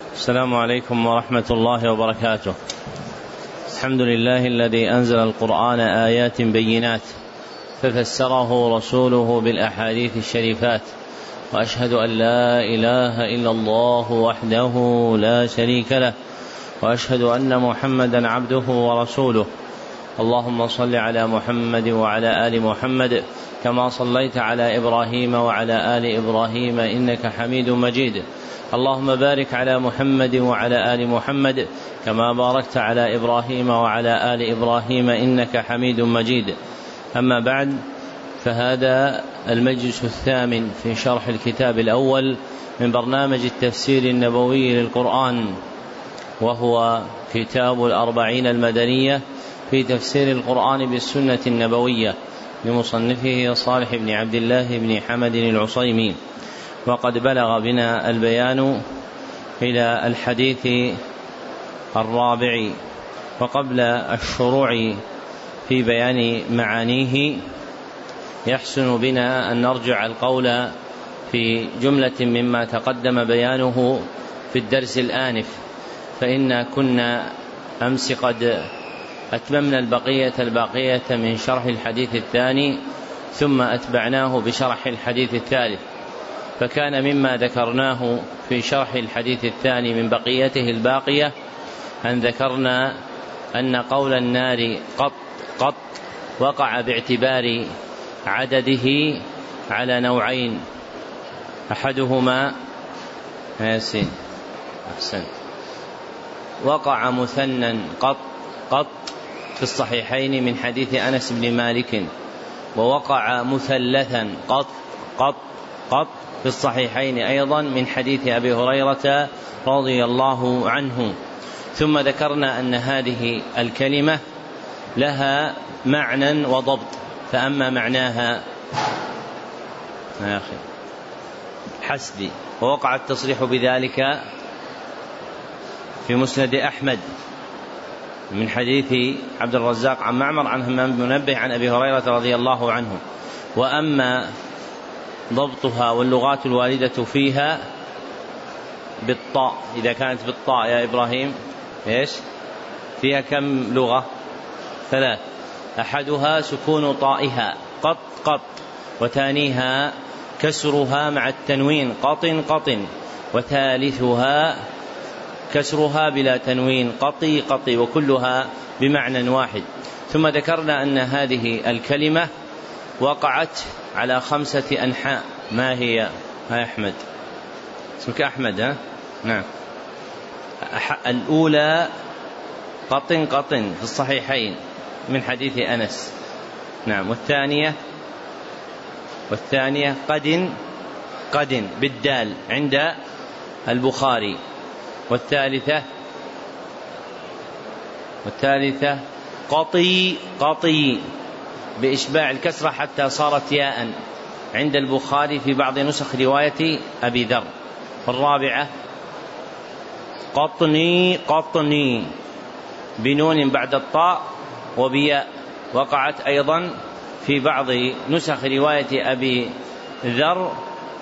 السلام عليكم ورحمة الله وبركاته. الحمد لله الذي أنزل القرآن آيات بينات ففسره رسوله بالأحاديث الشريفات وأشهد أن لا إله إلا الله وحده لا شريك له وأشهد أن محمدا عبده ورسوله اللهم صل على محمد وعلى آل محمد كما صليت على إبراهيم وعلى آل إبراهيم إنك حميد مجيد اللهم بارك على محمد وعلى آل محمد كما باركت على إبراهيم وعلى آل إبراهيم إنك حميد مجيد. أما بعد فهذا المجلس الثامن في شرح الكتاب الأول من برنامج التفسير النبوي للقرآن وهو كتاب الأربعين المدنية في تفسير القرآن بالسنة النبوية لمصنفه صالح بن عبد الله بن حمد العصيمي. وقد بلغ بنا البيان إلى الحديث الرابع وقبل الشروع في بيان معانيه يحسن بنا أن نرجع القول في جملة مما تقدم بيانه في الدرس الآنف فإنا كنا أمس قد أتممنا البقية الباقية من شرح الحديث الثاني ثم أتبعناه بشرح الحديث الثالث. فكان مما ذكرناه في شرح الحديث الثاني من بقيته الباقية أن ذكرنا أن قول النار قط قط وقع باعتبار عدده على نوعين أحدهما ياسين أحسنت وقع مثنى قط قط في الصحيحين من حديث أنس بن مالك ووقع مثلثا قط قط قط في الصحيحين أيضا من حديث أبي هريرة رضي الله عنه. ثم ذكرنا أن هذه الكلمة لها معنى وضبط فأما معناها يا أخي حسبي ووقع التصريح بذلك في مسند أحمد من حديث عبد الرزاق عن معمر عن همام بن منبه عن أبي هريرة رضي الله عنه. وأما ضبطها واللغات الوارده فيها بالطاء. إذا كانت بالطاء يا إبراهيم إيش؟ فيها كم لغة؟ ثلاث. أحدها سكون طائها قط قط وثانيها كسرها مع التنوين قط قط وثالثها كسرها بلا تنوين قطي قطي وكلها بمعنى واحد. ثم ذكرنا أن هذه الكلمة وقعت على خمسة أنحاء. ما هي؟ ها أحمد. اسمك أحمد ها؟ نعم. الأولى قطن قطن في الصحيحين من حديث أنس. نعم. والثانية؟ والثانية قد قد بالدال عند البخاري. والثالثة؟ والثالثة قطي قطي. بإشباع الكسرة حتى صارت ياء. عند البخاري في بعض نسخ رواية أبي ذر. والرابعة قطني قطني بنون بعد الطاء وبياء. وقعت أيضا في بعض نسخ رواية أبي ذر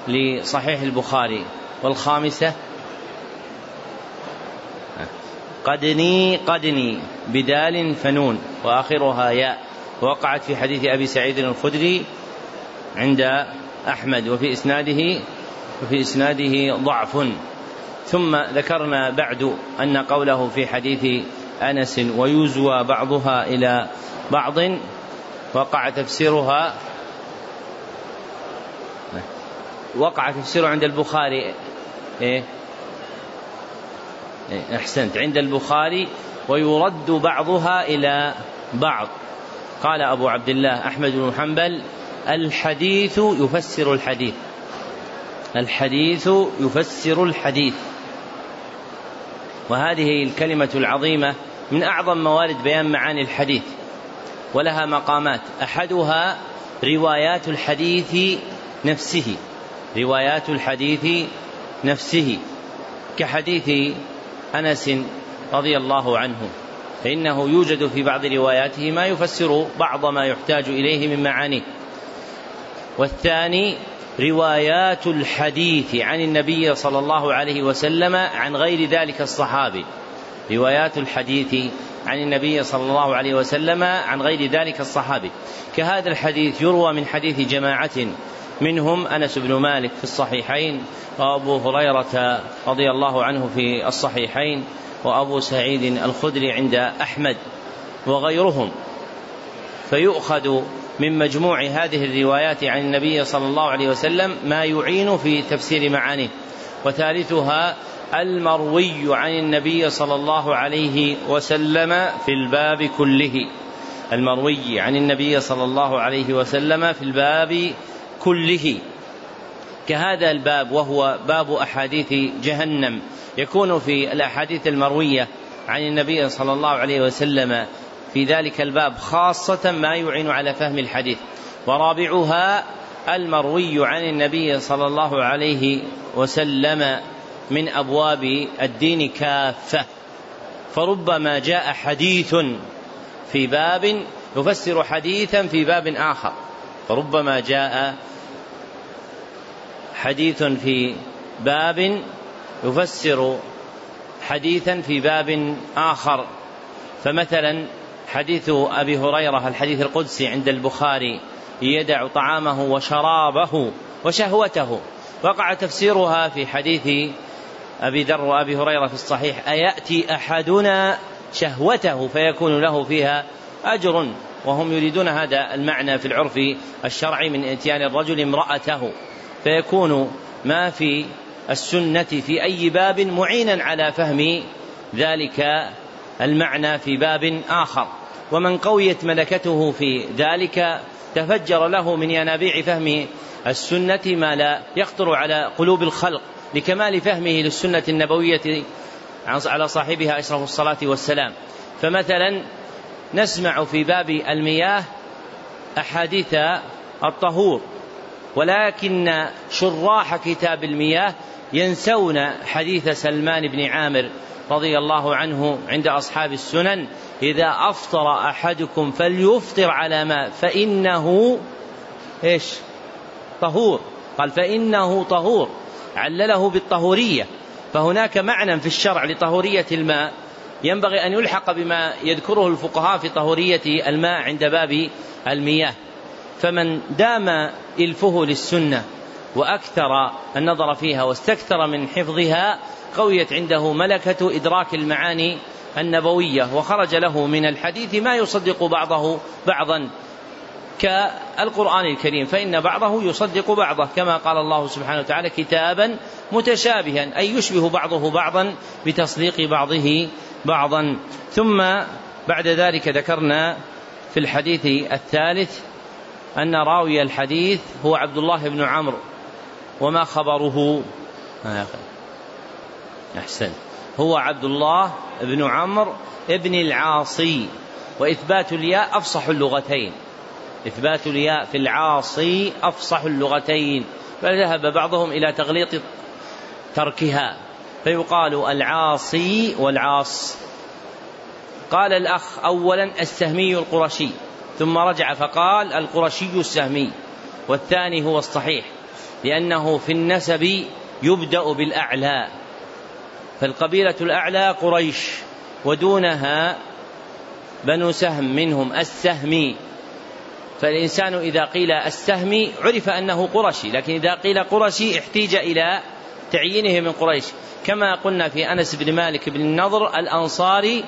لصحيح البخاري. والخامسة قدني قدني بدال فنون وآخرها ياء. وقعت في حديث أبي سعيد الخدري عند أحمد وفي اسناده وفي إسناده ضعف. ثم ذكرنا بعد أن قوله في حديث أنس ويزوى بعضها إلى بعض وقع تفسيرها وقع تفسيره عند البخاري. إيه؟ إيه، أحسنت. عند البخاري ويرد بعضها إلى بعض. قال أبو عبد الله أحمد بن حنبل الحديث يفسر الحديث. الحديث يفسر الحديث. وهذه الكلمة العظيمة من أعظم موارد بيان معاني الحديث ولها مقامات. أحدها روايات الحديث نفسه. روايات الحديث نفسه. كحديث أنس رضي الله عنه. فانه يوجد في بعض رواياته ما يفسر بعض ما يحتاج إليه من معانيه. والثاني روايات الحديث عن النبي صلى الله عليه وسلم عن غير ذلك الصحابي. روايات الحديث عن النبي صلى الله عليه وسلم عن غير ذلك الصحابي. كهذا الحديث يروى من حديث جماعة منهم أنس بن مالك في الصحيحين وأبو هريرة رضي الله عنه في الصحيحين وأبو سعيد الخدري عند أحمد وغيرهم. فيؤخذ من مجموع هذه الروايات عن النبي صلى الله عليه وسلم ما يعين في تفسير معانيه وثالثها المروي عن النبي صلى الله عليه وسلم في الباب كله. المروي عن النبي صلى الله عليه وسلم في الباب كله. كهذا الباب وهو باب أحاديث جهنم. يكون في الأحاديث المروية عن النبي صلى الله عليه وسلم في ذلك الباب خاصة ما يعين على فهم الحديث. ورابعها المروي عن النبي صلى الله عليه وسلم من أبواب الدين كافة. فربما جاء حديث في باب يفسر حديثا في باب آخر. فربما جاء حديث في باب يفسر حديثا في باب آخر. فمثلا حديث أبي هريرة الحديث القدسي عند البخاري يدع طعامه وشرابه وشهوته. وقع تفسيرها في حديث أبي ذر وأبي هريرة في الصحيح أيأتي أحدنا شهوته فيكون له فيها أجر؟ وهم يريدون هذا المعنى في العرف الشرعي من إتيان الرجل امرأته فيكون ما في السنة في أي باب معينا على فهم ذلك المعنى في باب آخر. ومن قويت ملكته في ذلك تفجر له من ينابيع فهم السنة ما لا يخطر على قلوب الخلق لكمال فهمه للسنة النبوية على صاحبها أشرف الصلاة والسلام. فمثلا نسمع في باب المياه أحاديث الطهور ولكن شراح كتاب المياه ينسون حديث سلمان بن عامر رضي الله عنه عند أصحاب السنن إذا أفطر أحدكم فليفطر على ماء فإنه إيش؟ طهور. قال فإنه طهور. علله بالطهورية. فهناك معنى في الشرع لطهورية الماء. ينبغي أن يلحق بما يذكره الفقهاء في طهورية الماء عند باب المياه. فمن دام إلفه للسنة وأكثر النظر فيها واستكثر من حفظها قويت عنده ملكة إدراك المعاني النبوية وخرج له من الحديث ما يصدق بعضه بعضا. كالقرآن الكريم فإن بعضه يصدق بعضه كما قال الله سبحانه وتعالى كتابا متشابها أي يشبه بعضه بعضا بتصديق بعضه بعضا. ثم بعد ذلك ذكرنا في الحديث الثالث أن راوي الحديث هو عبد الله بن عمرو. وما خبره. أحسن. هو عبد الله بن عمرو بن العاصي. وإثبات الياء أفصح اللغتين. إثبات الياء في العاصي أفصح اللغتين. فذهب بعضهم إلى تغليط تركها. فيقال العاصي والعاص. قال الأخ أولا السهمي القرشي. ثم رجع فقال القرشي السهمي. والثاني هو الصحيح. لأنه في النسب يبدأ بالأعلى. فالقبيلة الأعلى قريش ودونها بنو سهم منهم السهمي. فالإنسان إذا قيل السهمي عرف أنه قرشي لكن إذا قيل قرشي احتيج إلى تعيينه من قريش. كما قلنا في أنس بن مالك بن النضر الأنصاري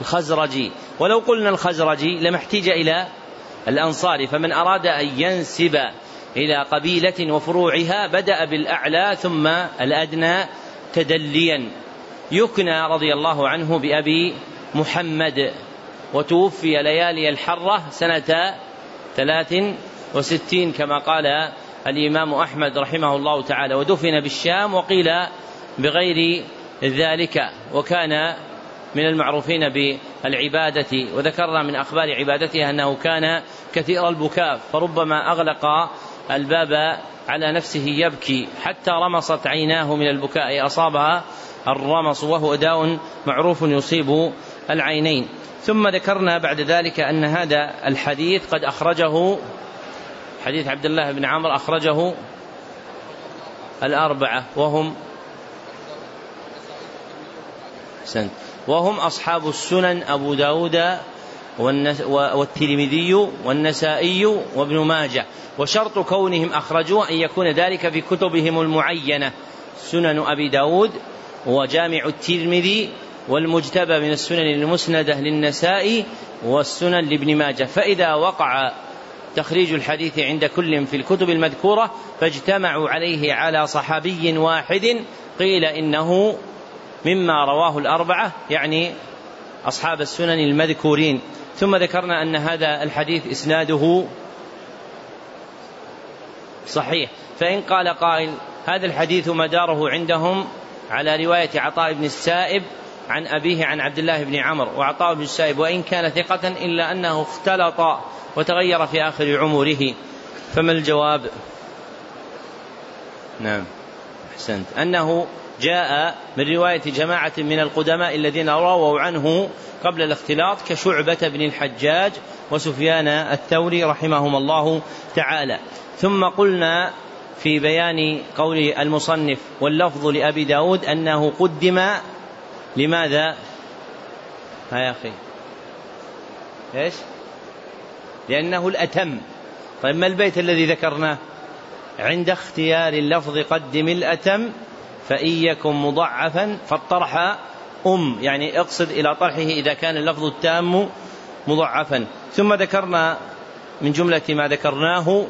الخزرجي. ولو قلنا الخزرجي لما احتيج إلى الأنصار فمن أراد أن ينسب إلى قبيلة وفروعها بدأ بالأعلى ثم الأدنى تدليا. يكنى رضي الله عنه بأبي محمد وتوفي ليالي الحرة سنة ثلاث وستين كما قال الإمام أحمد رحمه الله تعالى. ودفن بالشام وقيل بغير ذلك وكان من المعروفين بالعبادة. وذكرنا من أخبار عبادته أنه كان كثير البكاء فربما أغلق الباب على نفسه يبكي حتى رمصت عيناه من البكاء. أصابها الرمص وهو داء معروف يصيب العينين. ثم ذكرنا بعد ذلك أن هذا الحديث قد أخرجه حديث عبد الله بن عمرو أخرجه الأربعة وهم وهم أصحاب السنن أبو داود والترمذي والنسائي وابن ماجه. وشرط كونهم أخرجوا أن يكون ذلك في كتبهم المعينة. سنن أبي داود وجامع الترمذي والمجتبى من السنن المسندة للنسائي والسنن لابن ماجه. فإذا وقع تخريج الحديث عند كل في الكتب المذكورة فاجتمعوا عليه على صحابي واحد قيل إنه مما رواه الأربعة يعني أصحاب السنن المذكورين. ثم ذكرنا أن هذا الحديث إسناده صحيح. فإن قال قائل هذا الحديث مداره عندهم على رواية عطاء بن السائب عن أبيه عن عبد الله بن عمرو وعطاء بن السائب وإن كان ثقة إلا أنه اختلط وتغير في آخر عمره. فما الجواب؟ نعم أحسنت. أنه جاء من رواية جماعة من القدماء الذين رووا عنه قبل الاختلاط كشعبة بن الحجاج وسفيان الثوري رحمهم الله تعالى. ثم قلنا في بيان قول المصنف واللفظ لأبي داود أنه قدم لماذا؟ ها يا أخي. إيش؟ لأنه الأتم. طيب ما البيت الذي ذكرناه؟ عند اختيار اللفظ قدم الأتم فإن يكن مضعفا فالطرح أم يعني اقصد إلى طرحه إذا كان اللفظ التام مضعفا. ثم ذكرنا من جملة ما ذكرناه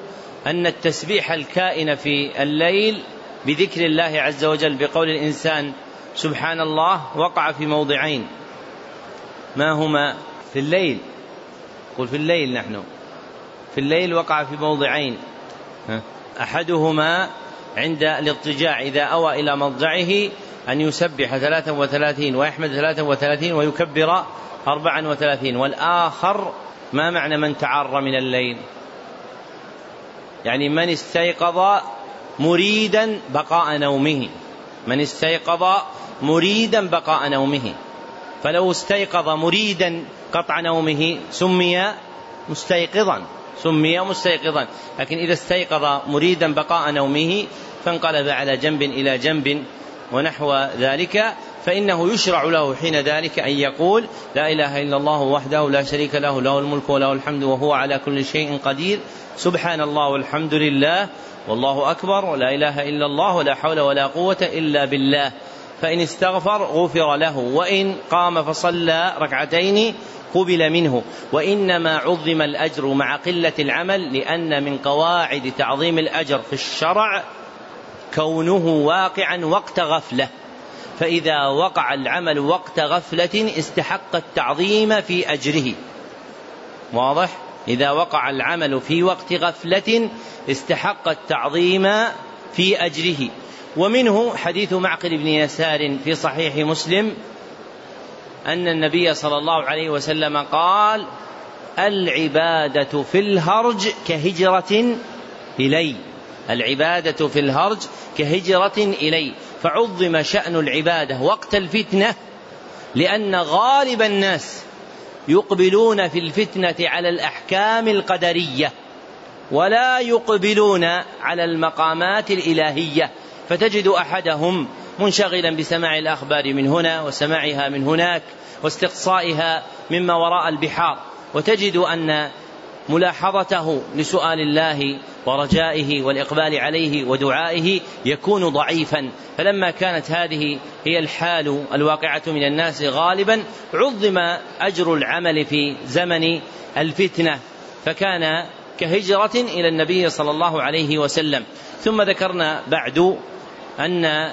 أن التسبيح الكائن في الليل بذكر الله عز وجل بقول الإنسان سبحان الله وقع في موضعين. ما هما؟ في الليل. قل في الليل نحن. في الليل وقع في موضعين. أحدهما عند الاضطجاع إذا أوى إلى مضجعه أن يسبح ثلاثا وثلاثين ويحمد ثلاثا وثلاثين ويكبر أربعا وثلاثين والآخر ما معنى من تعر من الليل؟ يعني من استيقظ مريدا بقاء نومه. من استيقظ مريدا بقاء نومه. فلو استيقظ مريدا قطع نومه سمي مستيقظا. سمي مستيقظا. لكن إذا استيقظ مريدا بقاء نومه فانقلب على جنب إلى جنب ونحو ذلك فإنه يشرع له حين ذلك أن يقول لا إله إلا الله وحده لا شريك له له الملك وله الحمد وهو على كل شيء قدير. سبحان الله والحمد لله والله أكبر ولا إله إلا الله ولا حول ولا قوة إلا بالله. فإن استغفر غفر له وإن قام فصلى ركعتين قبل منه. وإنما عظم الأجر مع قلة العمل لأن من قواعد تعظيم الأجر في الشرع كونه واقعا وقت غفلة. فإذا وقع العمل وقت غفلة استحق التعظيم في أجره. واضح؟ إذا وقع العمل في وقت غفلة استحق التعظيم في أجره. ومنه حديث معقل بن يسار في صحيح مسلم أن النبي صلى الله عليه وسلم قال العبادة في الهرج كهجرة إلي. العبادة في الهرج كهجرة إلي. فعظم شأن العبادة وقت الفتنة لأن غالب الناس يقبلون في الفتنة على الأحكام القدرية ولا يقبلون على المقامات الإلهية. فتجد أحدهم منشغلا بسماع الأخبار من هنا وسماعها من هناك واستقصائها مما وراء البحار. وتجد أن ملاحظته لسؤال الله ورجائه والإقبال عليه ودعائه يكون ضعيفا. فلما كانت هذه هي الحال الواقعة من الناس غالبا عظم أجر العمل في زمن الفتنة. فكان كهجرة إلى النبي صلى الله عليه وسلم. ثم ذكرنا بعد أن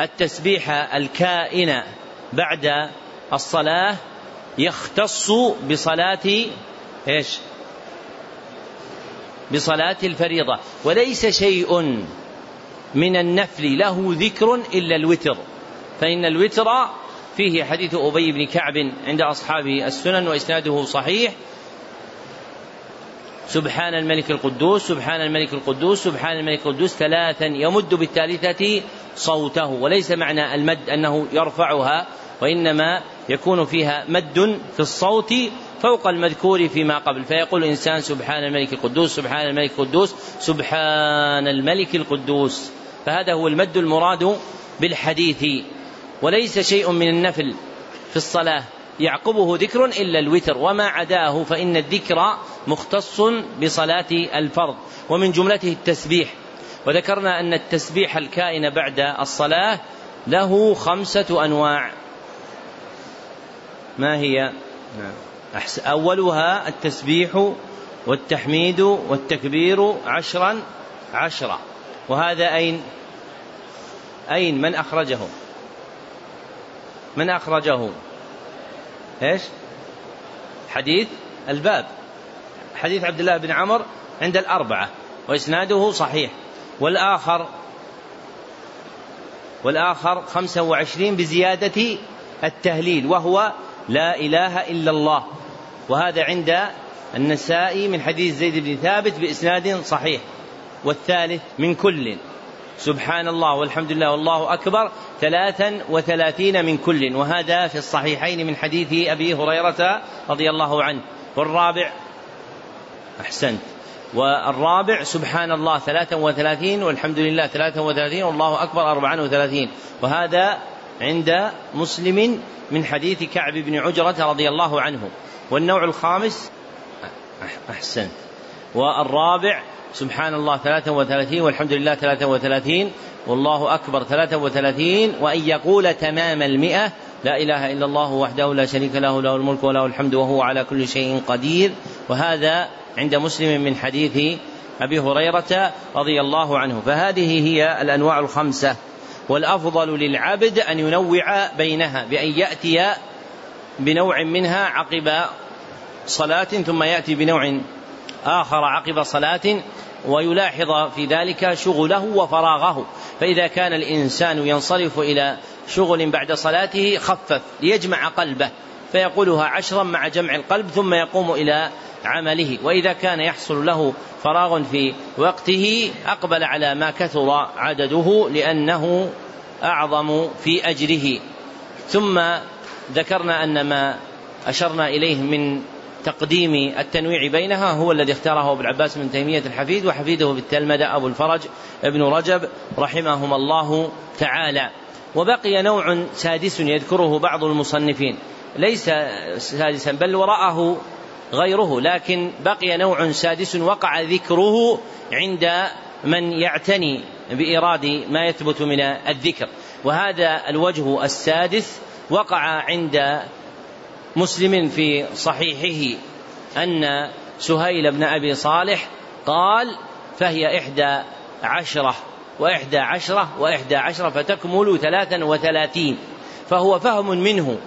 التسبيح الكائن بعد الصلاة يختص بصلاة إيش؟ بصلاة الفريضة وليس شيء من النفل له ذكر إلا الوتر فإن الوتر فيه حديث أبي بن كعب عند أصحاب السنن وإسناده صحيح سبحان الملك القدوس سبحان الملك القدوس سبحان الملك القدوس. ثلاثا يمد بالثالثة صوته وليس معنى المد أنه يرفعها وإنما يكون فيها مد في الصوت فوق المذكور فيما قبل. فيقول الإنسان سبحان الملك القدوس سبحان الملك القدوس سبحان الملك القدوس. فهذا هو المد المراد بالحديث وليس شيء من النفل في الصلاة. يعقبه ذكر إلا الوتر وما عداه فإن الذكر مختص بصلاة الفرض ومن جملته التسبيح. وذكرنا أن التسبيح الكائن بعد الصلاة له خمسة أنواع. ما هي؟ أولها التسبيح والتحميد والتكبير عشرا عشرا وهذا أين؟ أين؟ من أخرجه؟ من أخرجه؟ إيش؟ حديث الباب. حديث عبد الله بن عمر عند الأربعة وإسناده صحيح. والآخر والآخر خمسة وعشرين بزيادة التهليل وهو لا إله إلا الله. وهذا عند النسائي من حديث زيد بن ثابت بإسناد صحيح. والثالث من كل. سبحان الله والحمد لله والله أكبر ثلاثا وثلاثين من كل. وهذا في الصحيحين من حديث أبي هريرة رضي الله عنه. والرابع أحسنت. والرابع سبحان الله ثلاثا وثلاثين والحمد لله ثلاثا وثلاثين والله أكبر أربعا وثلاثين. وهذا عند مسلم من حديث كعب بن عجرة رضي الله عنه. والنوع الخامس أحسنت. والرابع سبحان الله ثلاثا وثلاثين والحمد لله ثلاثا وثلاثين والله أكبر ثلاثا وثلاثين وأن يقول تمام المئة لا إله إلا الله وحده لا شريك له له الملك وله الحمد وهو على كل شيء قدير وهذا عند مسلم من حديث أبي هريرة رضي الله عنه فهذه هي الأنواع الخمسة والأفضل للعبد أن ينوع بينها بأن يأتي بنوع منها عقب صلاة ثم يأتي بنوع آخر عقب صلاة ويلاحظ في ذلك شغله وفراغه. فإذا كان الإنسان ينصرف إلى شغل بعد صلاته خفف ليجمع قلبه فيقولها عشرا مع جمع القلب ثم يقوم إلى عمله. وإذا كان يحصل له فراغ في وقته أقبل على ما كثر عدده لأنه أعظم في أجره. ثم ذكرنا أن ما أشرنا إليه من تقديم التنويع بينها هو الذي اختاره ابو العباس بن تيمية الحفيد وحفيده بالتلمذة أبو الفرج ابن رجب رحمهما الله تعالى. وبقي نوع سادس يذكره بعض المصنفين. ليس سادسا بل وراءه غيره لكن بقي نوع سادس وقع ذكره عند من يعتني بإيراد ما يثبت من الذكر. وهذا الوجه السادس وقع عند مسلم في صحيحه أن سهيل بن أبي صالح قال فهي إحدى عشرة وإحدى عشرة وإحدى عشرة فتكمل ثلاثا وثلاثين فهو فهم منه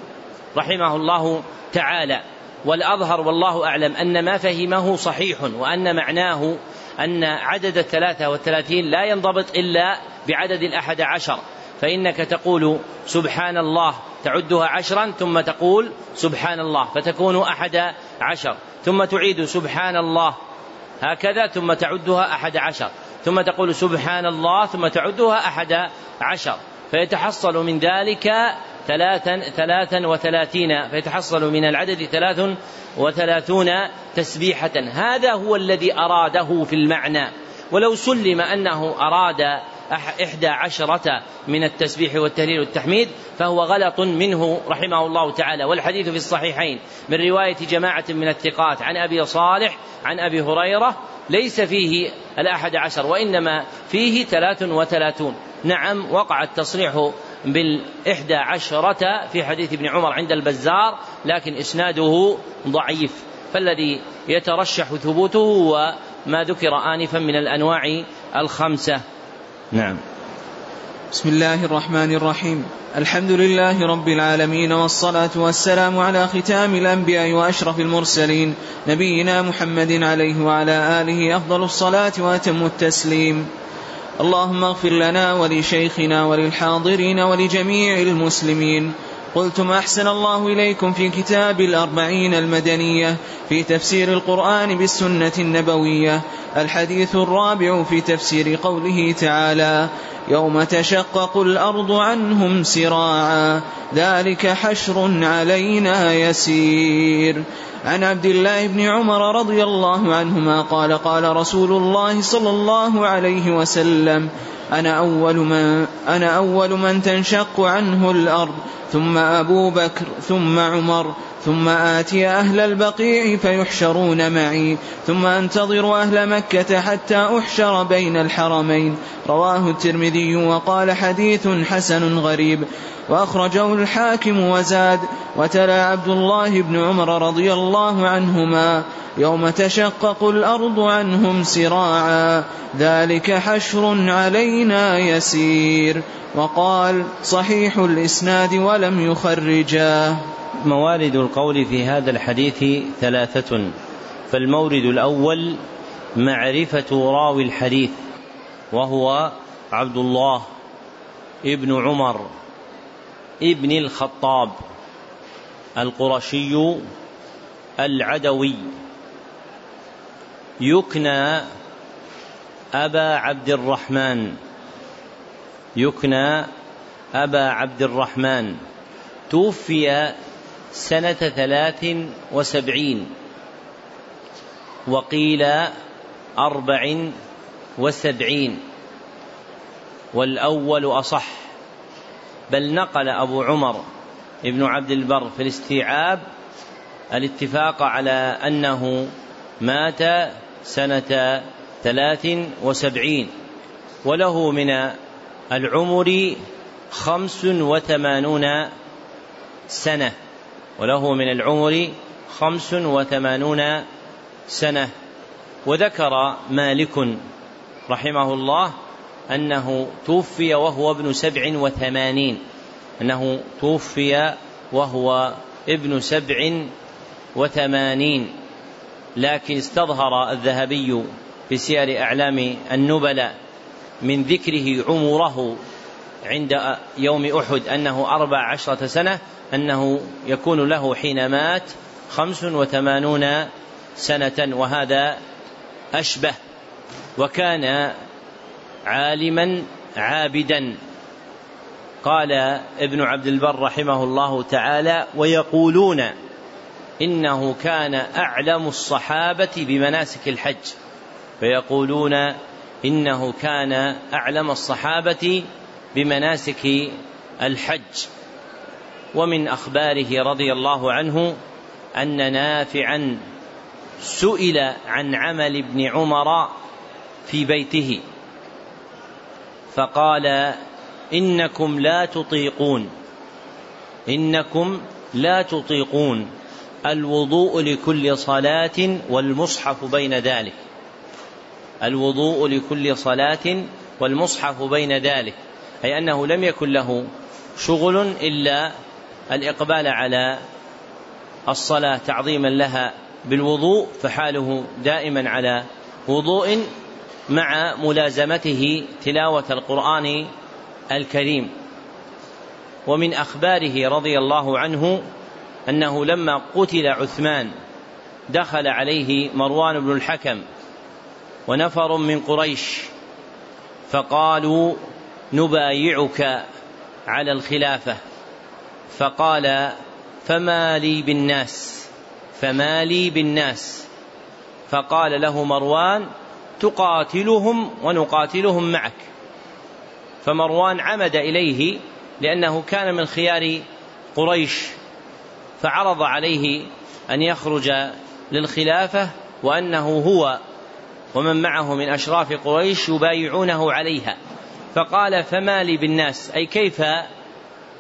رحمه الله تعالى والأظهر والله أعلم أن ما فهمه صحيح وأن معناه أن عدد الثلاثة والثلاثين لا ينضبط إلا بعدد الأحد عشر فإنك تقول سبحان الله تعدها عشرا ثم تقول سبحان الله فتكون أحد عشر. ثم تعيد سبحان الله هكذا ثم تعدها أحد عشر. ثم تقول سبحان الله ثم تعدها أحد عشر. فيتحصل من ذلك ثلاثا ثلاثا وثلاثين. فيتحصل من العدد ثلاث وثلاثون تسبيحة. هذا هو الذي أراده في المعنى. ولو سلم أنه أراد إحدى عشرة من التسبيح والتهليل والتحميد فهو غلط منه رحمه الله تعالى. والحديث في الصحيحين من رواية جماعة من الثقات عن أبي صالح عن أبي هريرة ليس فيه الأحد عشر وإنما فيه ثلاث وثلاثون. نعم وقع التصريح بالإحدى عشرة في حديث ابن عمر عند البزار لكن إسناده ضعيف. فالذي يترشح ثبوته هو ما ذكر آنفا من الأنواع الخمسة. نعم. بسم الله الرحمن الرحيم. الحمد لله رب العالمين والصلاة والسلام على ختام الأنبياء وأشرف المرسلين نبينا محمد عليه وعلى آله أفضل الصلاة وأتم التسليم. اللهم اغفر لنا ولشيخنا وللحاضرين ولجميع المسلمين. قلتم أحسن الله إليكم في كتاب الأربعين المدنية في تفسير القرآن بالسنة النبوية الحديث الرابع في تفسير قوله تعالى يوم تشقق الأرض عنهم سراعا ذلك حشر علينا يسير. عن عبد الله بن عمر رضي الله عنهما قال قال رسول الله صلى الله عليه وسلم أنا أول من أنا أول من تنشق عنه الأرض ثم أبو بكر ثم عمر ثم آتي أهل البقيع فيحشرون معي ثم أنتظر أهل مكة حتى أحشر بين الحرمين. رواه الترمذي وقال حديث حسن غريب. وأخرجه الحاكم وزاد. وتلا عبد الله بن عمر رضي الله عنهما يوم تشقق الأرض عنهم سراعا ذلك حشر علينا يسير. وقال صحيح الإسناد ولم يخرجاه. موارد القول في هذا الحديث ثلاثة فالمورد الأول معرفة راوي الحديث وهو عبد الله ابن عمر ابن الخطاب القرشي العدوي. يكنى أبا عبد الرحمن يكنى أبا عبد الرحمن. توفي سنة ثلاث وسبعين وقيل أربع وسبعين والأول أصح بل نقل أبو عمر ابن عبد البر في الاستيعاب الاتفاق على أنه مات سنة ثلاث وسبعين وله من العمر خمس وثمانون سنة وله من العمر خمس وثمانون سنة. وذكر مالك رحمه الله أنه توفي وهو ابن سبع وثمانين. أنه توفي وهو ابن سبع وثمانين. لكن استظهر الذهبي في سير أعلام النبلاء من ذكره عمره عند يوم أحد أنه أربع عشرة سنة أنه يكون له حين مات خمس وثمانون سنة وهذا أشبه وكان عالما عابدا. قال ابن عبد البر رحمه الله تعالى ويقولون إنه كان أعلم الصحابة بمناسك الحج. فيقولون إنه كان أعلم الصحابة بمناسك الحج. ومن أخباره رضي الله عنه أن نافعا سئل عن عمل ابن عمر في بيته. فقال إنكم لا تطيقون. إنكم لا تطيقون الوضوء لكل صلاة والمصحف بين ذلك. الوضوء لكل صلاة والمصحف بين ذلك. أي أنه لم يكن له شغل إلا الإقبال على الصلاة تعظيما لها بالوضوء فحاله دائما على وضوء مع ملازمته تلاوة القرآن الكريم. ومن أخباره رضي الله عنه أنه لما قتل عثمان دخل عليه مروان بن الحكم ونفر من قريش فقالوا نبايعك على الخلافة. فقال فما لي بالناس فما لي بالناس. فقال له مروان تقاتلهم ونقاتلهم معك. فمروان عمد إليه لأنه كان من خيار قريش فعرض عليه أن يخرج للخلافة وأنه هو ومن معه من أشراف قريش يبايعونه عليها. فقال فما لي بالناس. أي كيف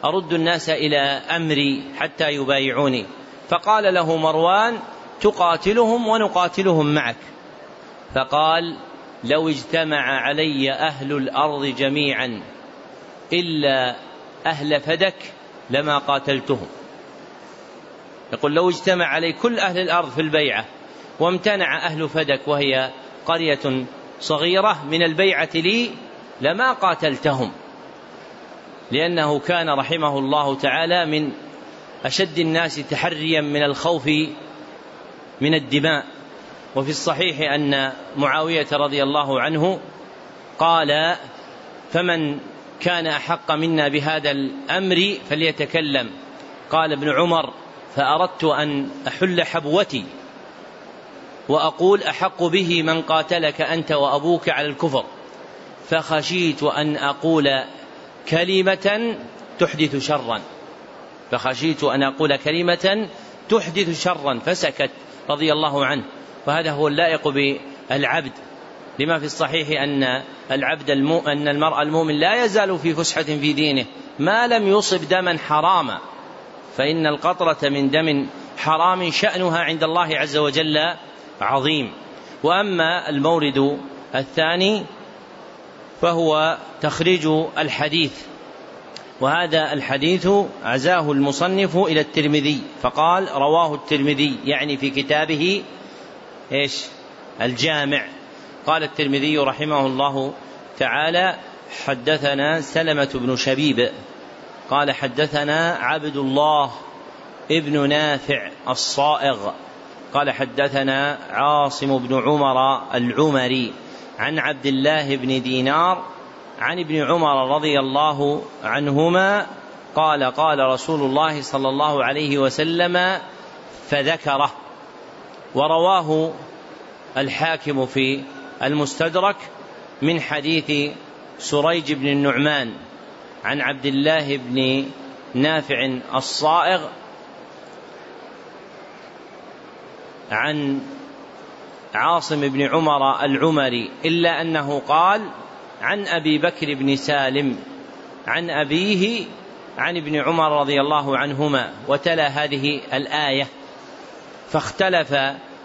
أرد الناس إلى أمري حتى يبايعوني. فقال له مروان تقاتلهم ونقاتلهم معك. فقال لو اجتمع علي أهل الأرض جميعا إلا أهل فدك لما قاتلتهم. يقول لو اجتمع علي كل أهل الأرض في البيعة وامتنع أهل فدك وهي قرية صغيرة من البيعة لي لما قاتلتهم. لأنه كان رحمه الله تعالى من أشد الناس تحريا من الخوف من الدماء. وفي الصحيح أن معاوية رضي الله عنه قال فمن كان أحق منا بهذا الأمر فليتكلم قال ابن عمر فأردت أن أحل حبوتي وأقول أحق به من قاتلك أنت وأبوك على الكفر فخشيت أن أقول كلمة تحدث شرا. فخشيت أن أقول كلمة تحدث شرا فسكت رضي الله عنه. وهذا هو اللائق بالعبد. لما في الصحيح أن العبد المو أن المرء المؤمن لا يزال في فسحة في دينه ما لم يصب دما حراما. فإن القطرة من دم حرام شأنها عند الله عز وجل عظيم. وأما المورد الثاني فهو تخريج الحديث. وهذا الحديث عزاه المصنف إلى الترمذي فقال رواه الترمذي يعني في كتابه إيش؟ الجامع. قال الترمذي رحمه الله تعالى حدثنا سلمة بن شبيب. قال حدثنا عبد الله ابن نافع الصائغ. قال حدثنا عاصم بن عمر العمري. عن عبد الله بن دينار عن ابن عمر رضي الله عنهما قال قال رسول الله صلى الله عليه وسلم فذكره. ورواه الحاكم في المستدرك من حديث سريج بن النعمان عن عبد الله بن نافع الصائغ عن عاصم بن عمر العمري إلا أنه قال عن أبي بكر بن سالم عن أبيه عن ابن عمر رضي الله عنهما وتلا هذه الآية. فاختلف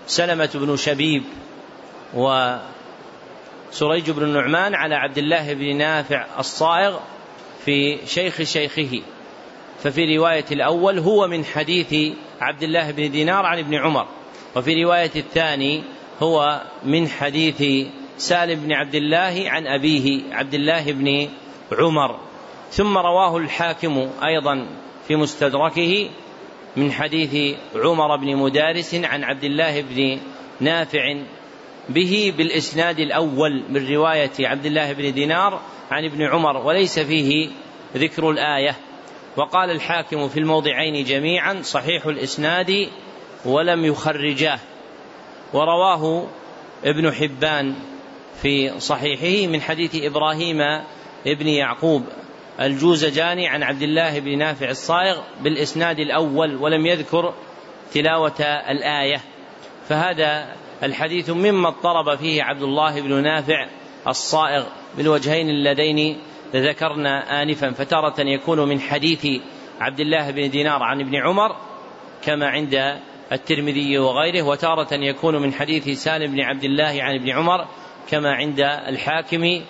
سلمة بن شبيب وسريج بن النعمان على عبد الله بن نافع الصائغ في شيخ شيخه. ففي رواية الأول هو من حديث عبد الله بن دينار عن ابن عمر وفي رواية الثاني هو من حديث سالم بن عبد الله عن أبيه عبد الله بن عمر. ثم رواه الحاكم أيضا في مستدركه من حديث عمر بن مدارس عن عبد الله بن نافع به بالإسناد الأول من رواية عبد الله بن دينار عن ابن عمر وليس فيه ذكر الآية. وقال الحاكم في الموضعين جميعا صحيح الإسناد ولم يخرجاه. ورواه ابن حبان في صحيحه من حديث إبراهيم ابن يعقوب الجوزجاني عن عبد الله بن نافع الصائغ بالإسناد الأول ولم يذكر تلاوة الآية. فهذا الحديث مما اضطرب فيه عبد الله بن نافع الصائغ بالوجهين اللذين ذكرنا آنفا. فتارة يكون من حديث عبد الله بن دينار عن ابن عمر كما عند الترمذي وغيره وتارة يكون من حديث سالم بن عبد الله عن ابن عمر كما عند الحاكم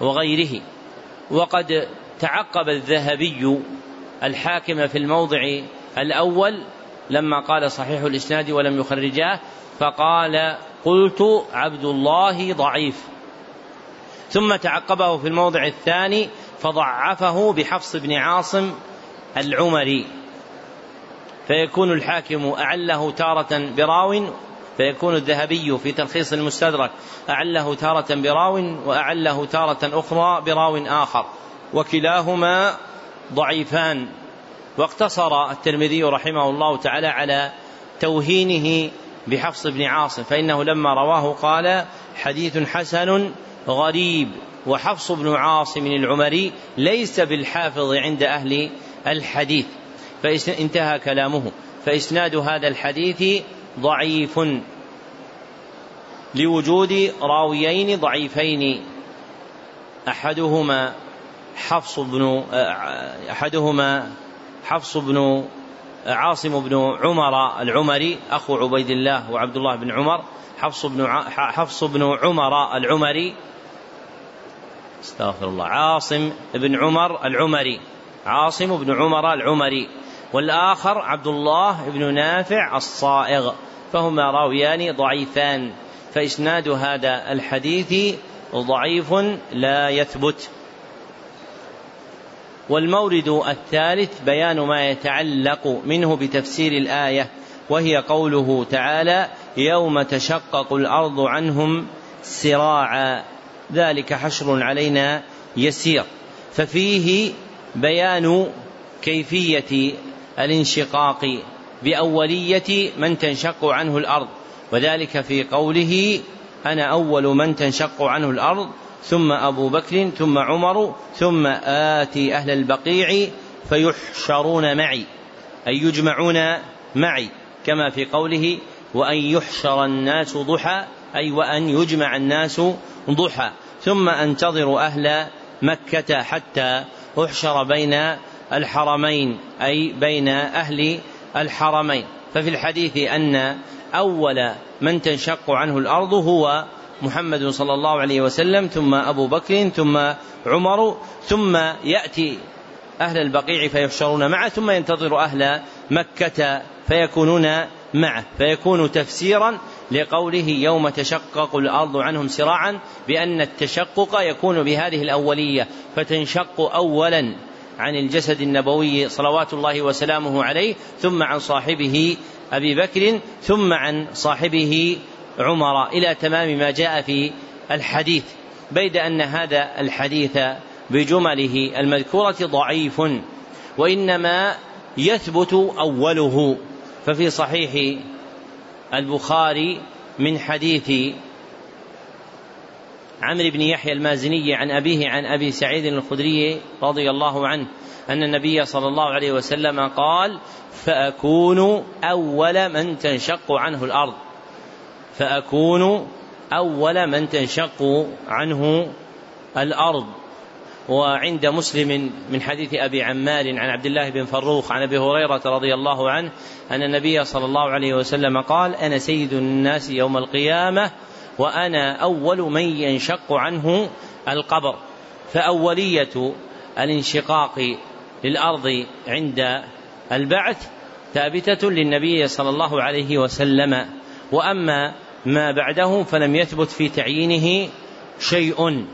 وغيره. وقد تعقب الذهبي الحاكم في الموضع الأول لما قال صحيح الإسناد ولم يخرجاه فقال قلت عبد الله ضعيف. ثم تعقبه في الموضع الثاني فضعفه بحفص بن عاصم العمري. فيكون الحاكم أعله تارة براو فيكون الذهبي في تلخيص المستدرك أعله تارة براو وأعله تارة أخرى براو آخر. وكلاهما ضعيفان. واقتصر الترمذي رحمه الله تعالى على توهينه بحفص بن عاصم فإنه لما رواه قال حديث حسن غريب وحفص بن عاصم العمري ليس بالحافظ عند أهل الحديث فانتهى كلامه. فإسناد هذا الحديث ضعيف لوجود راويين ضعيفين. أحدهما حفص بن أحدهما حفص بن عاصم بن عمر العمري أخو عبيد الله وعبد الله بن عمر. حفص بن حفص بن عمر العمري استغفر الله عاصم بن عمر العمري. عاصم بن عمر العمري. والآخر عبد الله بن نافع الصائغ فهما راويان ضعيفان فإسناد هذا الحديث ضعيف لا يثبت. والمورد الثالث بيان ما يتعلق منه بتفسير الآية وهي قوله تعالى يوم تشقق الأرض عنهم سراعا ذلك حشر علينا يسير. ففيه بيان كيفية الانشقاق بأولية من تنشق عنه الأرض. وذلك في قوله أنا أول من تنشق عنه الأرض ثم أبو بكر ثم عمر ثم آتي أهل البقيع فيحشرون معي أي يجمعون معي كما في قوله وأن يحشر الناس ضحى أي وأن يجمع الناس ضحى ثم أنتظر أهل مكة حتى أحشر بين الحرمين أي بين أهل الحرمين. ففي الحديث أن أول من تنشق عنه الأرض هو محمد صلى الله عليه وسلم ثم أبو بكر ثم عمر ثم يأتي أهل البقيع فيحشرون معه ثم ينتظر أهل مكة فيكونون معه. فيكون تفسيرا لقوله يوم تشقق الأرض عنهم سراعا بأن التشقق يكون بهذه الأولية. فتنشق أولا عن الجسد النبوي صلوات الله وسلامه عليه ثم عن صاحبه أبي بكر ثم عن صاحبه عمر إلى تمام ما جاء في الحديث. بيد أن هذا الحديث بجمله المذكورة ضعيف وإنما يثبت أوله. ففي صحيح البخاري من حديث عمرو بن يحيى المازني عن أبيه عن أبي سعيد الخدري رضي الله عنه أن النبي صلى الله عليه وسلم قال فأكون أول من تنشق عنه الأرض. فأكون أول من تنشق عنه الأرض. وعند مسلم من حديث أبي عمار عن عبد الله بن فروخ عن أبي هريرة رضي الله عنه أن النبي صلى الله عليه وسلم قال أنا سيد الناس يوم القيامة وأنا أول من ينشق عنه القبر. فأولية الانشقاق للأرض عند البعث ثابتة للنبي صلى الله عليه وسلم. وأما ما بعده فلم يثبت في تعيينه شيء.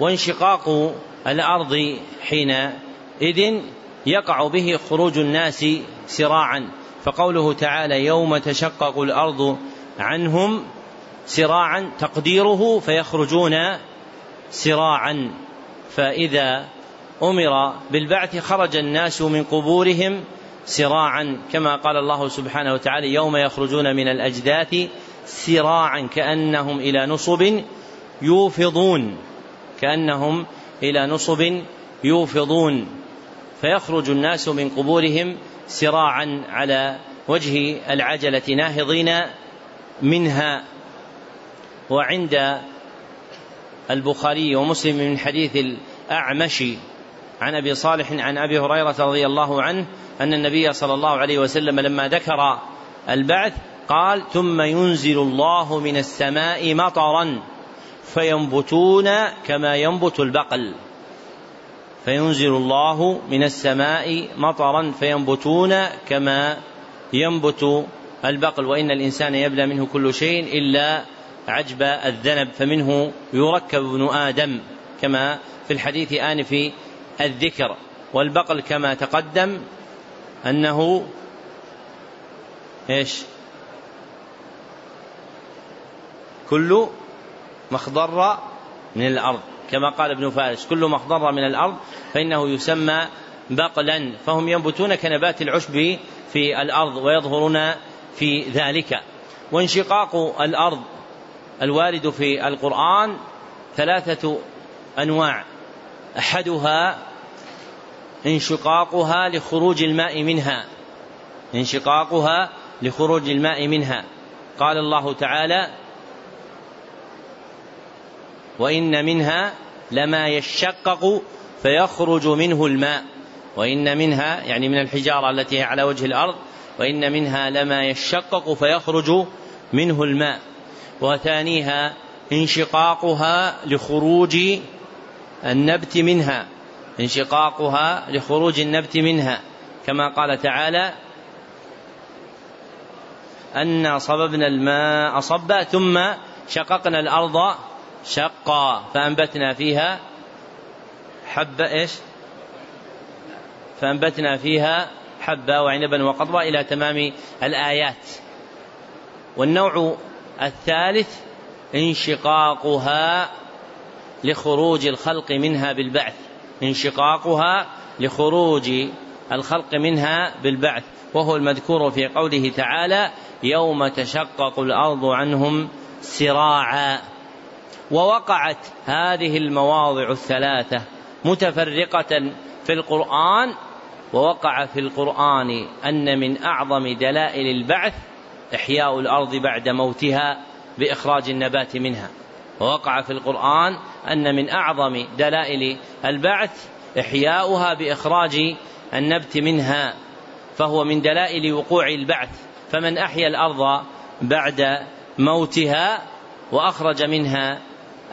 وانشقاق الأرض حينئذ يقع به خروج الناس سراعا. فقوله تعالى يوم تشقق الأرض عنهم سراعا تقديره فيخرجون سراعا. فإذا أمر بالبعث خرج الناس من قبورهم سراعا كما قال الله سبحانه وتعالى يوم يخرجون من الأجداث سراعا كأنهم إلى نصب يوفضون كأنهم إلى نصب يوفضون. فيخرج الناس من قبورهم سراعا على وجه العجلة ناهضين منها. وعند البخاري ومسلم من حديث الأعمش عن أبي صالح عن أبي هريرة رضي الله عنه أن النبي صلى الله عليه وسلم لما ذكر البعث قال ثم ينزل الله من السماء مطرا فينبتون كما ينبت البقل. فينزل الله من السماء مطرا فينبتون كما ينبت البقل. وإن الإنسان يبلى منه كل شيء إلا عجب الذنب فمنه يركب ابن آدم كما في الحديث آنف الذكر. والبقل كما تقدم أنه إيش؟ كل مخضر من الأرض. كما قال ابن فارس كل مخضر من الأرض فإنه يسمى بقلا. فهم ينبتون كنبات العشب في الأرض ويظهرون في ذلك. وانشقاق الأرض الوارد في القرآن ثلاثة أنواع. أحدها انشقاقها لخروج الماء منها. انشقاقها لخروج الماء منها. قال الله تعالى وإن منها لما يشقق فيخرج منه الماء. وإن منها يعني من الحجارة التي هي على وجه الأرض وإن منها لما يشقق فيخرج منه الماء. وثانيها انشقاقها لخروج النبت منها. انشقاقها لخروج النبت منها. كما قال تعالى أنا صببنا الماء صبا ثم شققنا الأرض شقا. فأنبتنا فيها حبة إيش؟ فأنبتنا فيها حبة وعنبا وقضبا إلى تمام الآيات. والنوع الثالث انشقاقها لخروج الخلق منها بالبعث. انشقاقها لخروج الخلق منها بالبعث. وهو المذكور في قوله تعالى يوم تشقق الأرض عنهم سراعا. ووقعت هذه المواضع الثلاثة متفرقة في القرآن ووقع في القرآن أن من أعظم دلائل البعث إحياء الأرض بعد موتها بإخراج النبات منها. ووقع في القرآن أن من أعظم دلائل البعث إحياؤها بإخراج النبت منها فهو من دلائل وقوع البعث. فمن أحيا الأرض بعد موتها وأخرج منها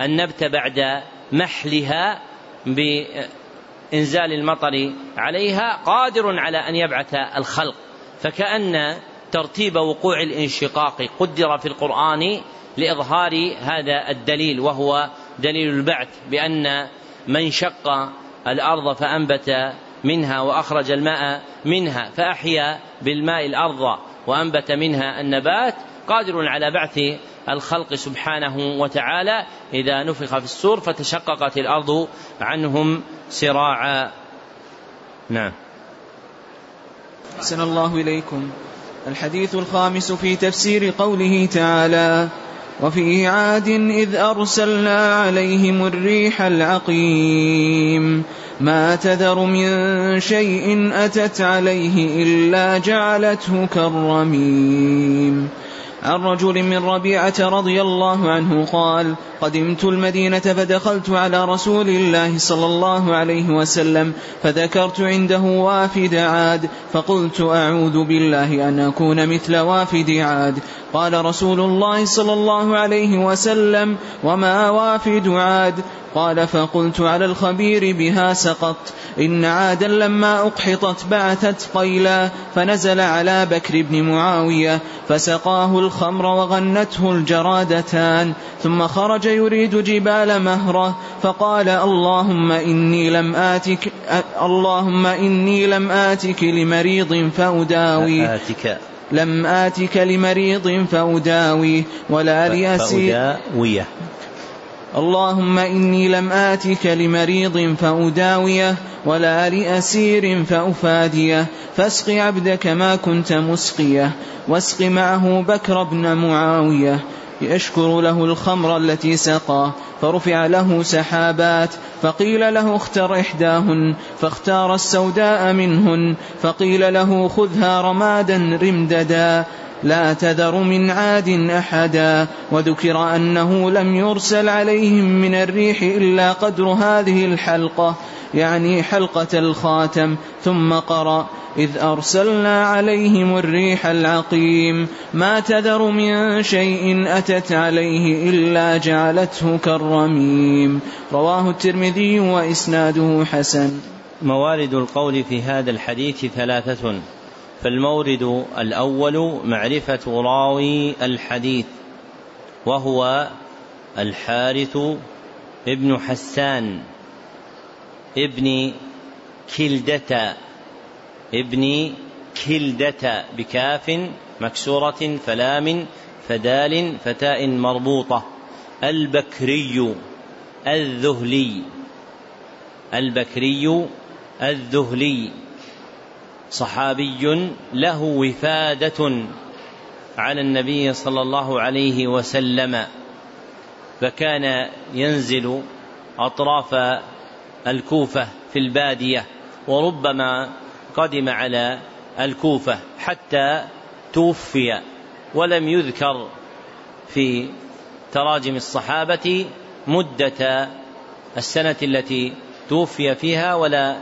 النبت بعد محلها بإنزال المطر عليها قادر على أن يبعث الخلق. فكأن ترتيب وقوع الانشقاق. قدر في القرآن لإظهار هذا الدليل وهو دليل البعث بأن من شق الأرض فأنبت منها وأخرج الماء منها فأحيا بالماء الأرض وأنبت منها النبات قادر على بعث الخلق سبحانه وتعالى. إذا نفخ في السور فتشققت الأرض عنهم سراعا نعم. أحسن الله إليكم. الحديث الخامس في تفسير قوله تعالى وفي عاد إذ أرسلنا عليهم الريح العقيم ما تذر من شيء أتت عليه إلا جعلته كالرميم. عن رجل من ربيعة رضي الله عنه قال قدمت المدينة فدخلت على رسول الله صلى الله عليه وسلم فذكرت عنده وافد عاد فقلت أعوذ بالله أن أكون مثل وافد عاد. قال رسول الله صلى الله عليه وسلم وما وافد عاد؟ قال فقلت على الخبير بها سقطت إن عادا لما أقحطت بعثت قيلا فنزل على بكر بن معاوية فسقاه الخمر وغنته الجرادتان ثم خرج يريد جبال مهرة فقال اللهم إني لم آتك اللهم إني لم آتك لمريض فأداوي. آتك. لم آتك لمريض فأداوي ولا لأسير فأداويه. اللهم إني لم آتك لمريض فأداويه ولا لأسير فأفاديه فاسق عبدك ما كنت مسقيه واسق معه بكر بن معاوية يشكر له الخمر التي سقاه فرفع له سحابات فقيل له اختر إحداهن فاختار السوداء منهن فقيل له خذها رمادا رمددا لا تذر من عاد أحدا. وذكر أنه لم يرسل عليهم من الريح إلا قدر هذه الحلقة يعني حلقة الخاتم ثم قرأ إذ أرسلنا عليهم الريح العقيم ما تذر من شيء أتت عليه إلا جعلته كالرميم. رواه الترمذي وإسناده حسن. موارد القول في هذا الحديث ثلاثة. فالمورد الأول معرفة راوي الحديث وهو الحارث ابن حسان ابن كلدة ابن كلدة بكاف مكسورة فلام فدال فتاء مربوطة البكري الذهلي البكري الذهلي. صحابي له وفادة على النبي صلى الله عليه وسلم فكان ينزل أطراف الكوفة في البادية وربما قدم على الكوفة حتى توفي ولم يذكر في تراجم الصحابة مدة السنة التي توفي فيها ولا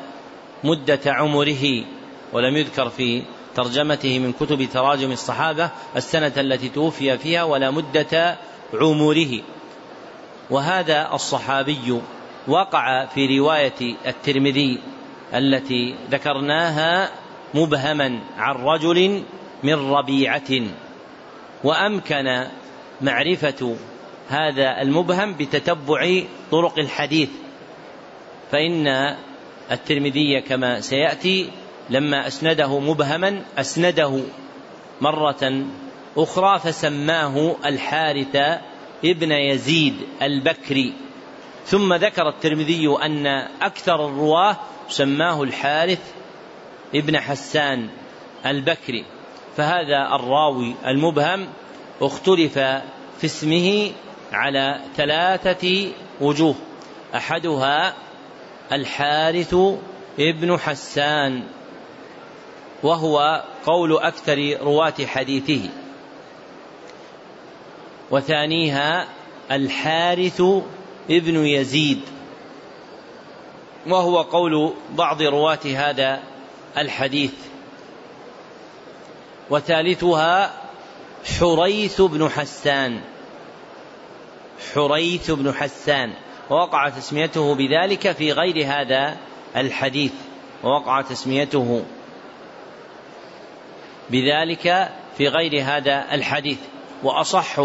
مدة عمره. ولم يذكر في ترجمته من كتب تراجم الصحابة السنة التي توفي فيها ولا مدة عمره. وهذا الصحابي وقع في رواية الترمذي التي ذكرناها مبهما عن رجل من ربيعة. وأمكن معرفة هذا المبهم بتتبع طرق الحديث. فإن الترمذي كما سيأتي لما أسنده مبهما أسنده مرة أخرى فسماه الحارث ابن يزيد البكري. ثم ذكر الترمذي أن أكثر الرواة سماه الحارث ابن حسان البكري. فهذا الراوي المبهم اختلف في اسمه على ثلاثة وجوه. أحدها الحارث ابن حسان. وهو قول أكثر رواة حديثه. وثانيها الحارث ابن يزيد. وهو قول بعض رواة هذا الحديث. وثالثها حريث بن حسان. حريث بن حسان. ووقع تسميته بذلك في غير هذا الحديث. ووقع تسميته بذلك في غير هذا الحديث. وأصح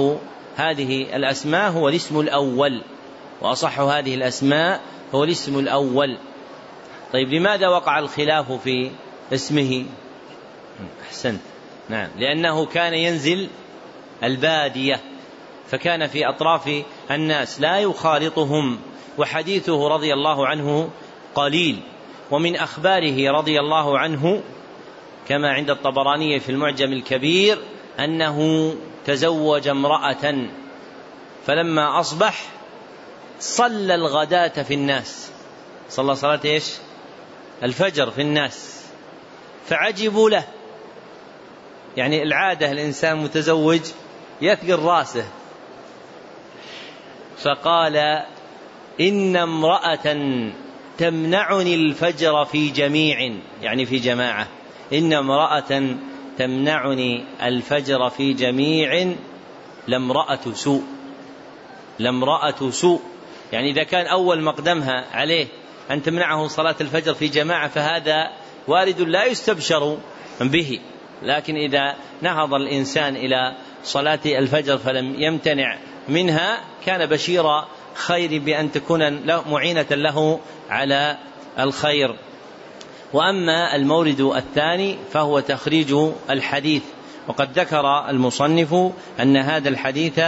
هذه الأسماء هو الاسم الأول. وأصح هذه الأسماء هو الاسم الأول. طيب لماذا وقع الخلاف في اسمه؟ أحسنت. نعم. لأنه كان ينزل البادية فكان في أطراف الناس لا يخالطهم وحديثه رضي الله عنه قليل. ومن أخباره رضي الله عنه كما عند الطبراني في المعجم الكبير أنه تزوج امرأة فلما أصبح صلى الغداة في الناس. صلى صلاة إيش؟ الفجر في الناس. فعجبوا له. يعني العادة الإنسان متزوج يثقل رأسه. فقال إن امرأة تمنعني الفجر في جميع يعني في جماعة. إن امرأة تمنعني الفجر في جميع لامرأة سوء لامرأة سوء. يعني إذا كان أول مقدمها عليه أن تمنعه صلاة الفجر في جماعة فهذا وارد لا يستبشر به. لكن إذا نهض الإنسان إلى صلاة الفجر فلم يمتنع منها كان بشير خير بأن تكون معينة له على الخير. وأما المورد الثاني فهو تخريج الحديث. وقد ذكر المصنف أن هذا الحديث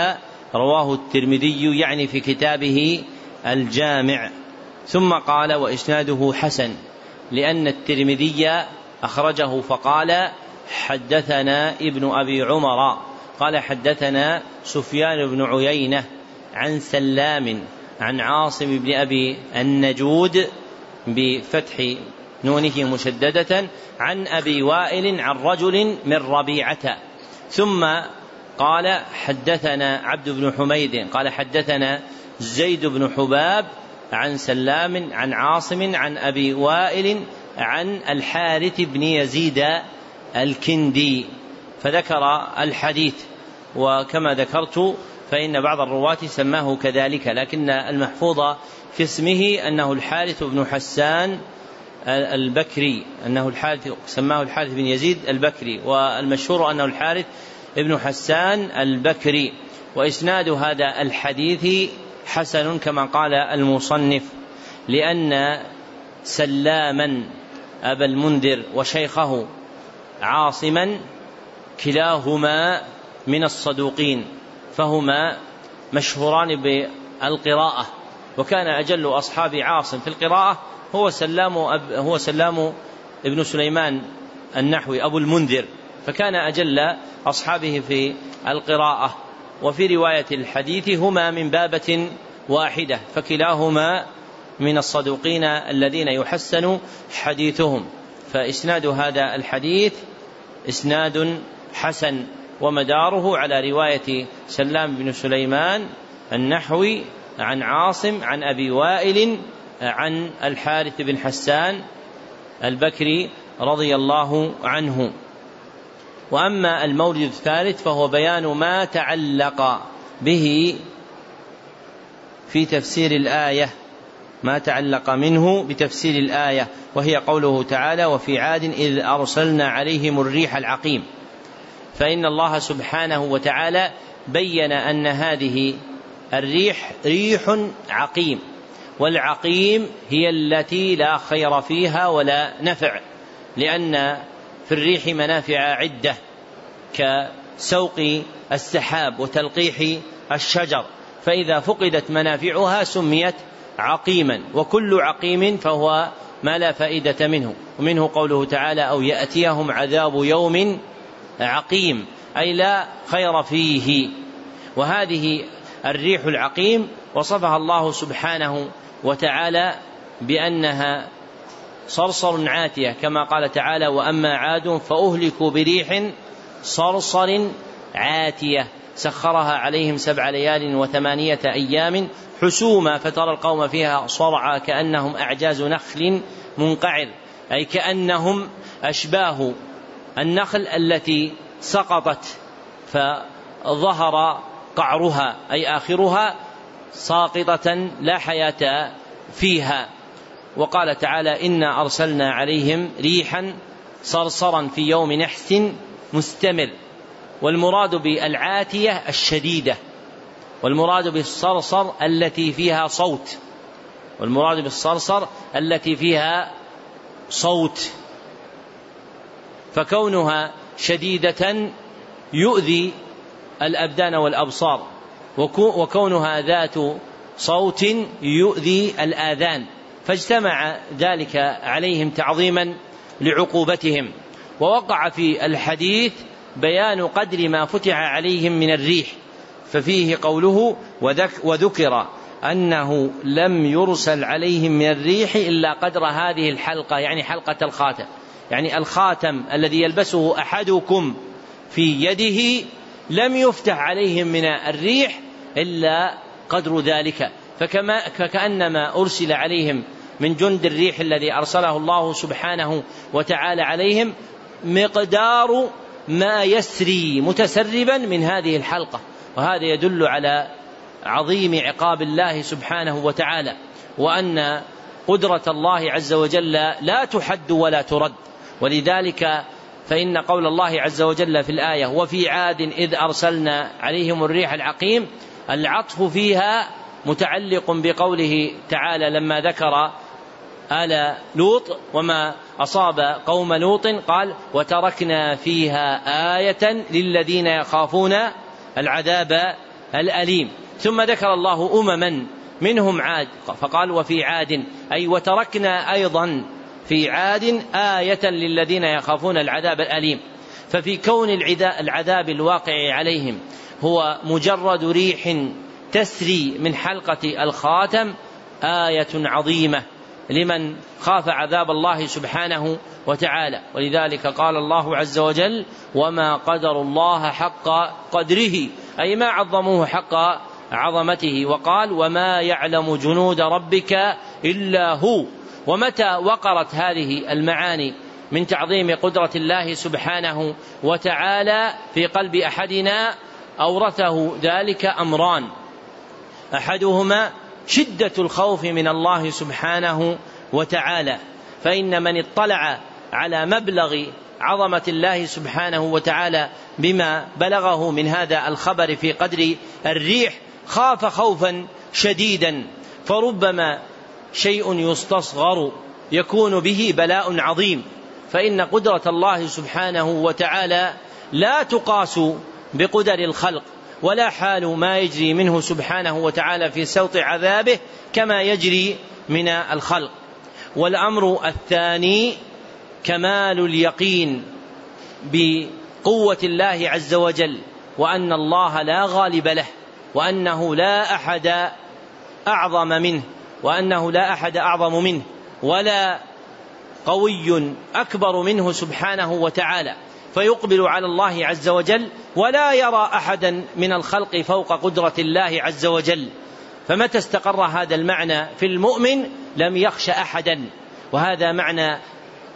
رواه الترمذي يعني في كتابه الجامع. ثم قال وإسناده حسن لأن الترمذي أخرجه فقال حدثنا ابن أبي عمر. قال حدثنا سفيان بن عيينة عن سلام عن عاصم بن أبي النجود بفتح نونه مشددة عن أبي وائل عن رجل من ربيعة. ثم قال حدثنا عبد بن حميد قال حدثنا زيد بن حباب عن سلام عن عاصم عن أبي وائل عن الحارث بن يزيد الكندي. فذكر الحديث وكما ذكرت فإن بعض الرواة سماه كذلك لكن المحفوظ في اسمه أنه الحارث بن حسان البكري أنه الحارث سماه الحارث بن يزيد البكري والمشهور أنه الحارث ابن حسان البكري. وإسناد هذا الحديث حسن كما قال المصنف لأن سلاما أبا المنذر وشيخه عاصما كلاهما من الصدوقين فهما مشهوران بالقراءة. وكان أجل أصحاب عاصم في القراءة هو سلام أب هو سلام ابن سليمان النحوي أبو المنذر. فكان أجل أصحابه في القراءة. وفي رواية الحديث هما من بابة واحدة فكلاهما من الصدوقين الذين يحسن حديثهم. فإسناد هذا الحديث إسناد حسن ومداره على رواية سلام بن سليمان النحوي عن عاصم عن أبي وائل عن الحارث بن حسان البكري رضي الله عنه. وأما المورد الثالث فهو بيان ما تعلق به في تفسير الآية ما تعلق منه بتفسير الآية وهي قوله تعالى وفي عاد إذ أرسلنا عليهم الريح العقيم فإن الله سبحانه وتعالى بين أن هذه الريح ريح عقيم. والعقيم هي التي لا خير فيها ولا نفع لأن في الريح منافع عدة كسوق السحاب وتلقيح الشجر فإذا فقدت منافعها سميت عقيما وكل عقيم فهو ما لا فائدة منه ومنه قوله تعالى أو يأتيهم عذاب يوم عقيم أي لا خير فيه. وهذه الريح العقيم وصفها الله سبحانه وتعالى بأنها صرصر عاتية كما قال تعالى وأما عاد فأهلكوا بريح صرصر عاتية سخرها عليهم سبع ليال وثمانية أيام حسوما فترى القوم فيها صرعى كأنهم أعجاز نخل منقعر أي كأنهم أشباه النخل التي سقطت فظهر قعرها أي آخرها ساقطة لا حياة فيها. وقال تعالى إنا أرسلنا عليهم ريحا صرصرا في يوم نحس مستمر. والمراد بالعاتية الشديدة والمراد بالصرصر التي فيها صوت والمراد بالصرصر التي فيها صوت. فكونها شديدة يؤذي الأبدان والأبصار. وكونها ذات صوت يؤذي الآذان فاجتمع ذلك عليهم تعظيما لعقوبتهم. ووقع في الحديث بيان قدر ما فتح عليهم من الريح ففيه قوله وذكر أنه لم يرسل عليهم من الريح إلا قدر هذه الحلقة يعني حلقة الخاتم. يعني الخاتم الذي يلبسه أحدكم في يده لم يفتح عليهم من الريح إلا قدر ذلك. فكما فكأنما أرسل عليهم من جند الريح الذي أرسله الله سبحانه وتعالى عليهم مقدار ما يسري متسربا من هذه الحلقة. وهذا يدل على عظيم عقاب الله سبحانه وتعالى. وأن قدرة الله عز وجل لا تحد ولا ترد. ولذلك فإن قول الله عز وجل في الآية وفي عاد إذ أرسلنا عليهم الريح العقيم العطف فيها متعلق بقوله تعالى لما ذكر آل لوط وما أصاب قوم لوط قال وتركنا فيها آية للذين يخافون العذاب الأليم. ثم ذكر الله أمما منهم عاد فقال وفي عاد أي وتركنا أيضا في عاد آية للذين يخافون العذاب الأليم. ففي كون العذاب الواقع عليهم هو مجرد ريح تسري من حلقة الخاتم آية عظيمة لمن خاف عذاب الله سبحانه وتعالى. ولذلك قال الله عز وجل وما قدر الله حق قدره. أي ما عظموه حق عظمته. وقال وما يعلم جنود ربك إلا هو. ومتى وقرت هذه المعاني من تعظيم قدرة الله سبحانه وتعالى في قلب أحدنا أورثه ذلك أمران. أحدهما شدة الخوف من الله سبحانه وتعالى فإن من اطلع على مبلغ عظمة الله سبحانه وتعالى بما بلغه من هذا الخبر في قدر الريح خاف خوفا شديدا فربما شيء يستصغر يكون به بلاء عظيم. فإن قدرة الله سبحانه وتعالى لا تقاس بقدر الخلق ولا حال ما يجري منه سبحانه وتعالى في سوط عذابه كما يجري من الخلق. والأمر الثاني كمال اليقين بقوة الله عز وجل وأن الله لا غالب له وأنه لا أحد أعظم منه وأنه لا أحد أعظم منه ولا قوي أكبر منه سبحانه وتعالى. فيقبل على الله عز وجل ولا يرى أحدا من الخلق فوق قدرة الله عز وجل. فمتى استقر هذا المعنى في المؤمن لم يخش أحدا؟ وهذا معنى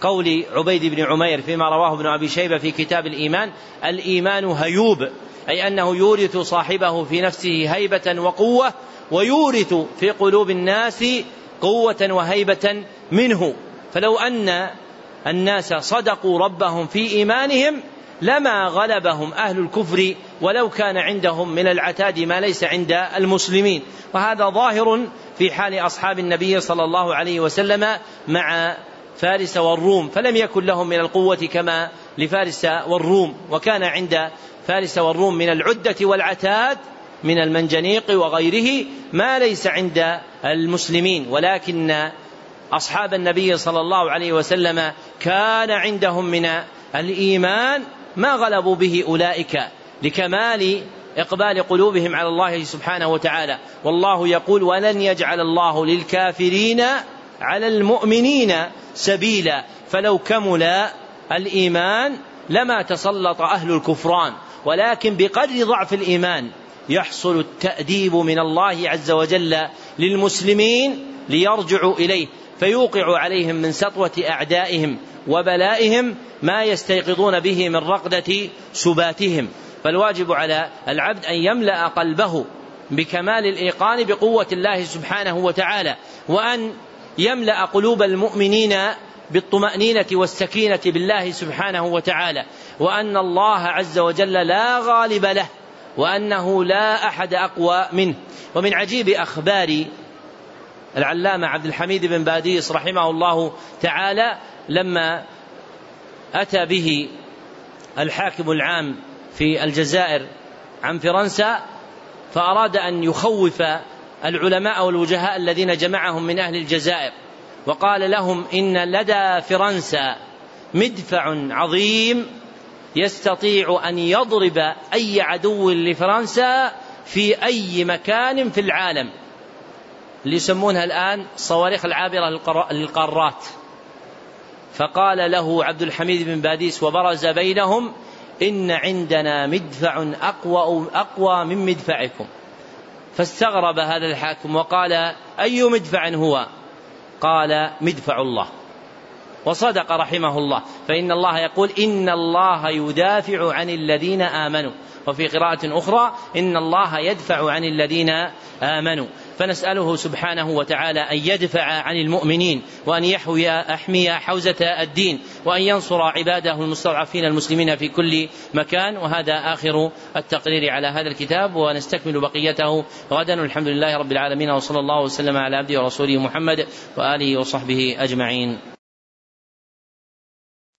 قول عبيد بن عمير فيما رواه ابن أبي شيبة في كتاب الإيمان الإيمان هيوب أي أنه يورث صاحبه في نفسه هيبة وقوة ويورث في قلوب الناس قوة وهيبة منه. فلو أن الناس صدقوا ربهم في إيمانهم لما غلبهم أهل الكفر ولو كان عندهم من العتاد ما ليس عند المسلمين. وهذا ظاهر في حال أصحاب النبي صلى الله عليه وسلم مع فارس والروم فلم يكن لهم من القوة كما لفارس والروم. وكان عند فارس والروم من العدة والعتاد من المنجنيق وغيره ما ليس عند المسلمين ولكن أصحاب النبي صلى الله عليه وسلم كان عندهم من الإيمان ما غلبوا به أولئك لكمال إقبال قلوبهم على الله سبحانه وتعالى. والله يقول ولن يجعل الله للكافرين على المؤمنين سبيلا فلو كمل الإيمان لما تسلط أهل الكفران. ولكن بقدر ضعف الإيمان يحصل التأديب من الله عز وجل للمسلمين ليرجعوا إليه. فيوقع عليهم من سطوة أعدائهم وبلائهم ما يستيقظون به من رقدة سباتهم. فالواجب على العبد أن يملأ قلبه بكمال الإيقان بقوة الله سبحانه وتعالى وأن يملأ قلوب المؤمنين بالطمأنينة والسكينة بالله سبحانه وتعالى وأن الله عز وجل لا غالب له وأنه لا أحد أقوى منه. ومن عجيب أخبار العلامة عبد الحميد بن باديس رحمه الله تعالى لما أتى به الحاكم العام في الجزائر عن فرنسا فأراد أن يخوف العلماء والوجهاء الذين جمعهم من أهل الجزائر وقال لهم إن لدى فرنسا مدفع عظيم يستطيع أن يضرب أي عدو لفرنسا في أي مكان في العالم. اللي يسمونها الآن الصواريخ العابرة للقارات. فقال له عبد الحميد بن باديس وبرز بينهم إن عندنا مدفع أقوى أقوى من مدفعكم. فاستغرب هذا الحاكم وقال أي مدفع هو؟ قال مدفع الله. وصدق رحمه الله. فإن الله يقول إن الله يدافع عن الذين آمنوا. وفي قراءة أخرى إن الله يدفع عن الذين آمنوا. فنسأله سبحانه وتعالى أن يدفع عن المؤمنين وأن يحوي أحمي حوزة الدين وأن ينصر عباده المستضعفين المسلمين في كل مكان. وهذا آخر التقرير على هذا الكتاب ونستكمل بقيته غدا. والحمد لله رب العالمين وصلى الله وسلم على عبده ورسوله محمد وآله وصحبه أجمعين.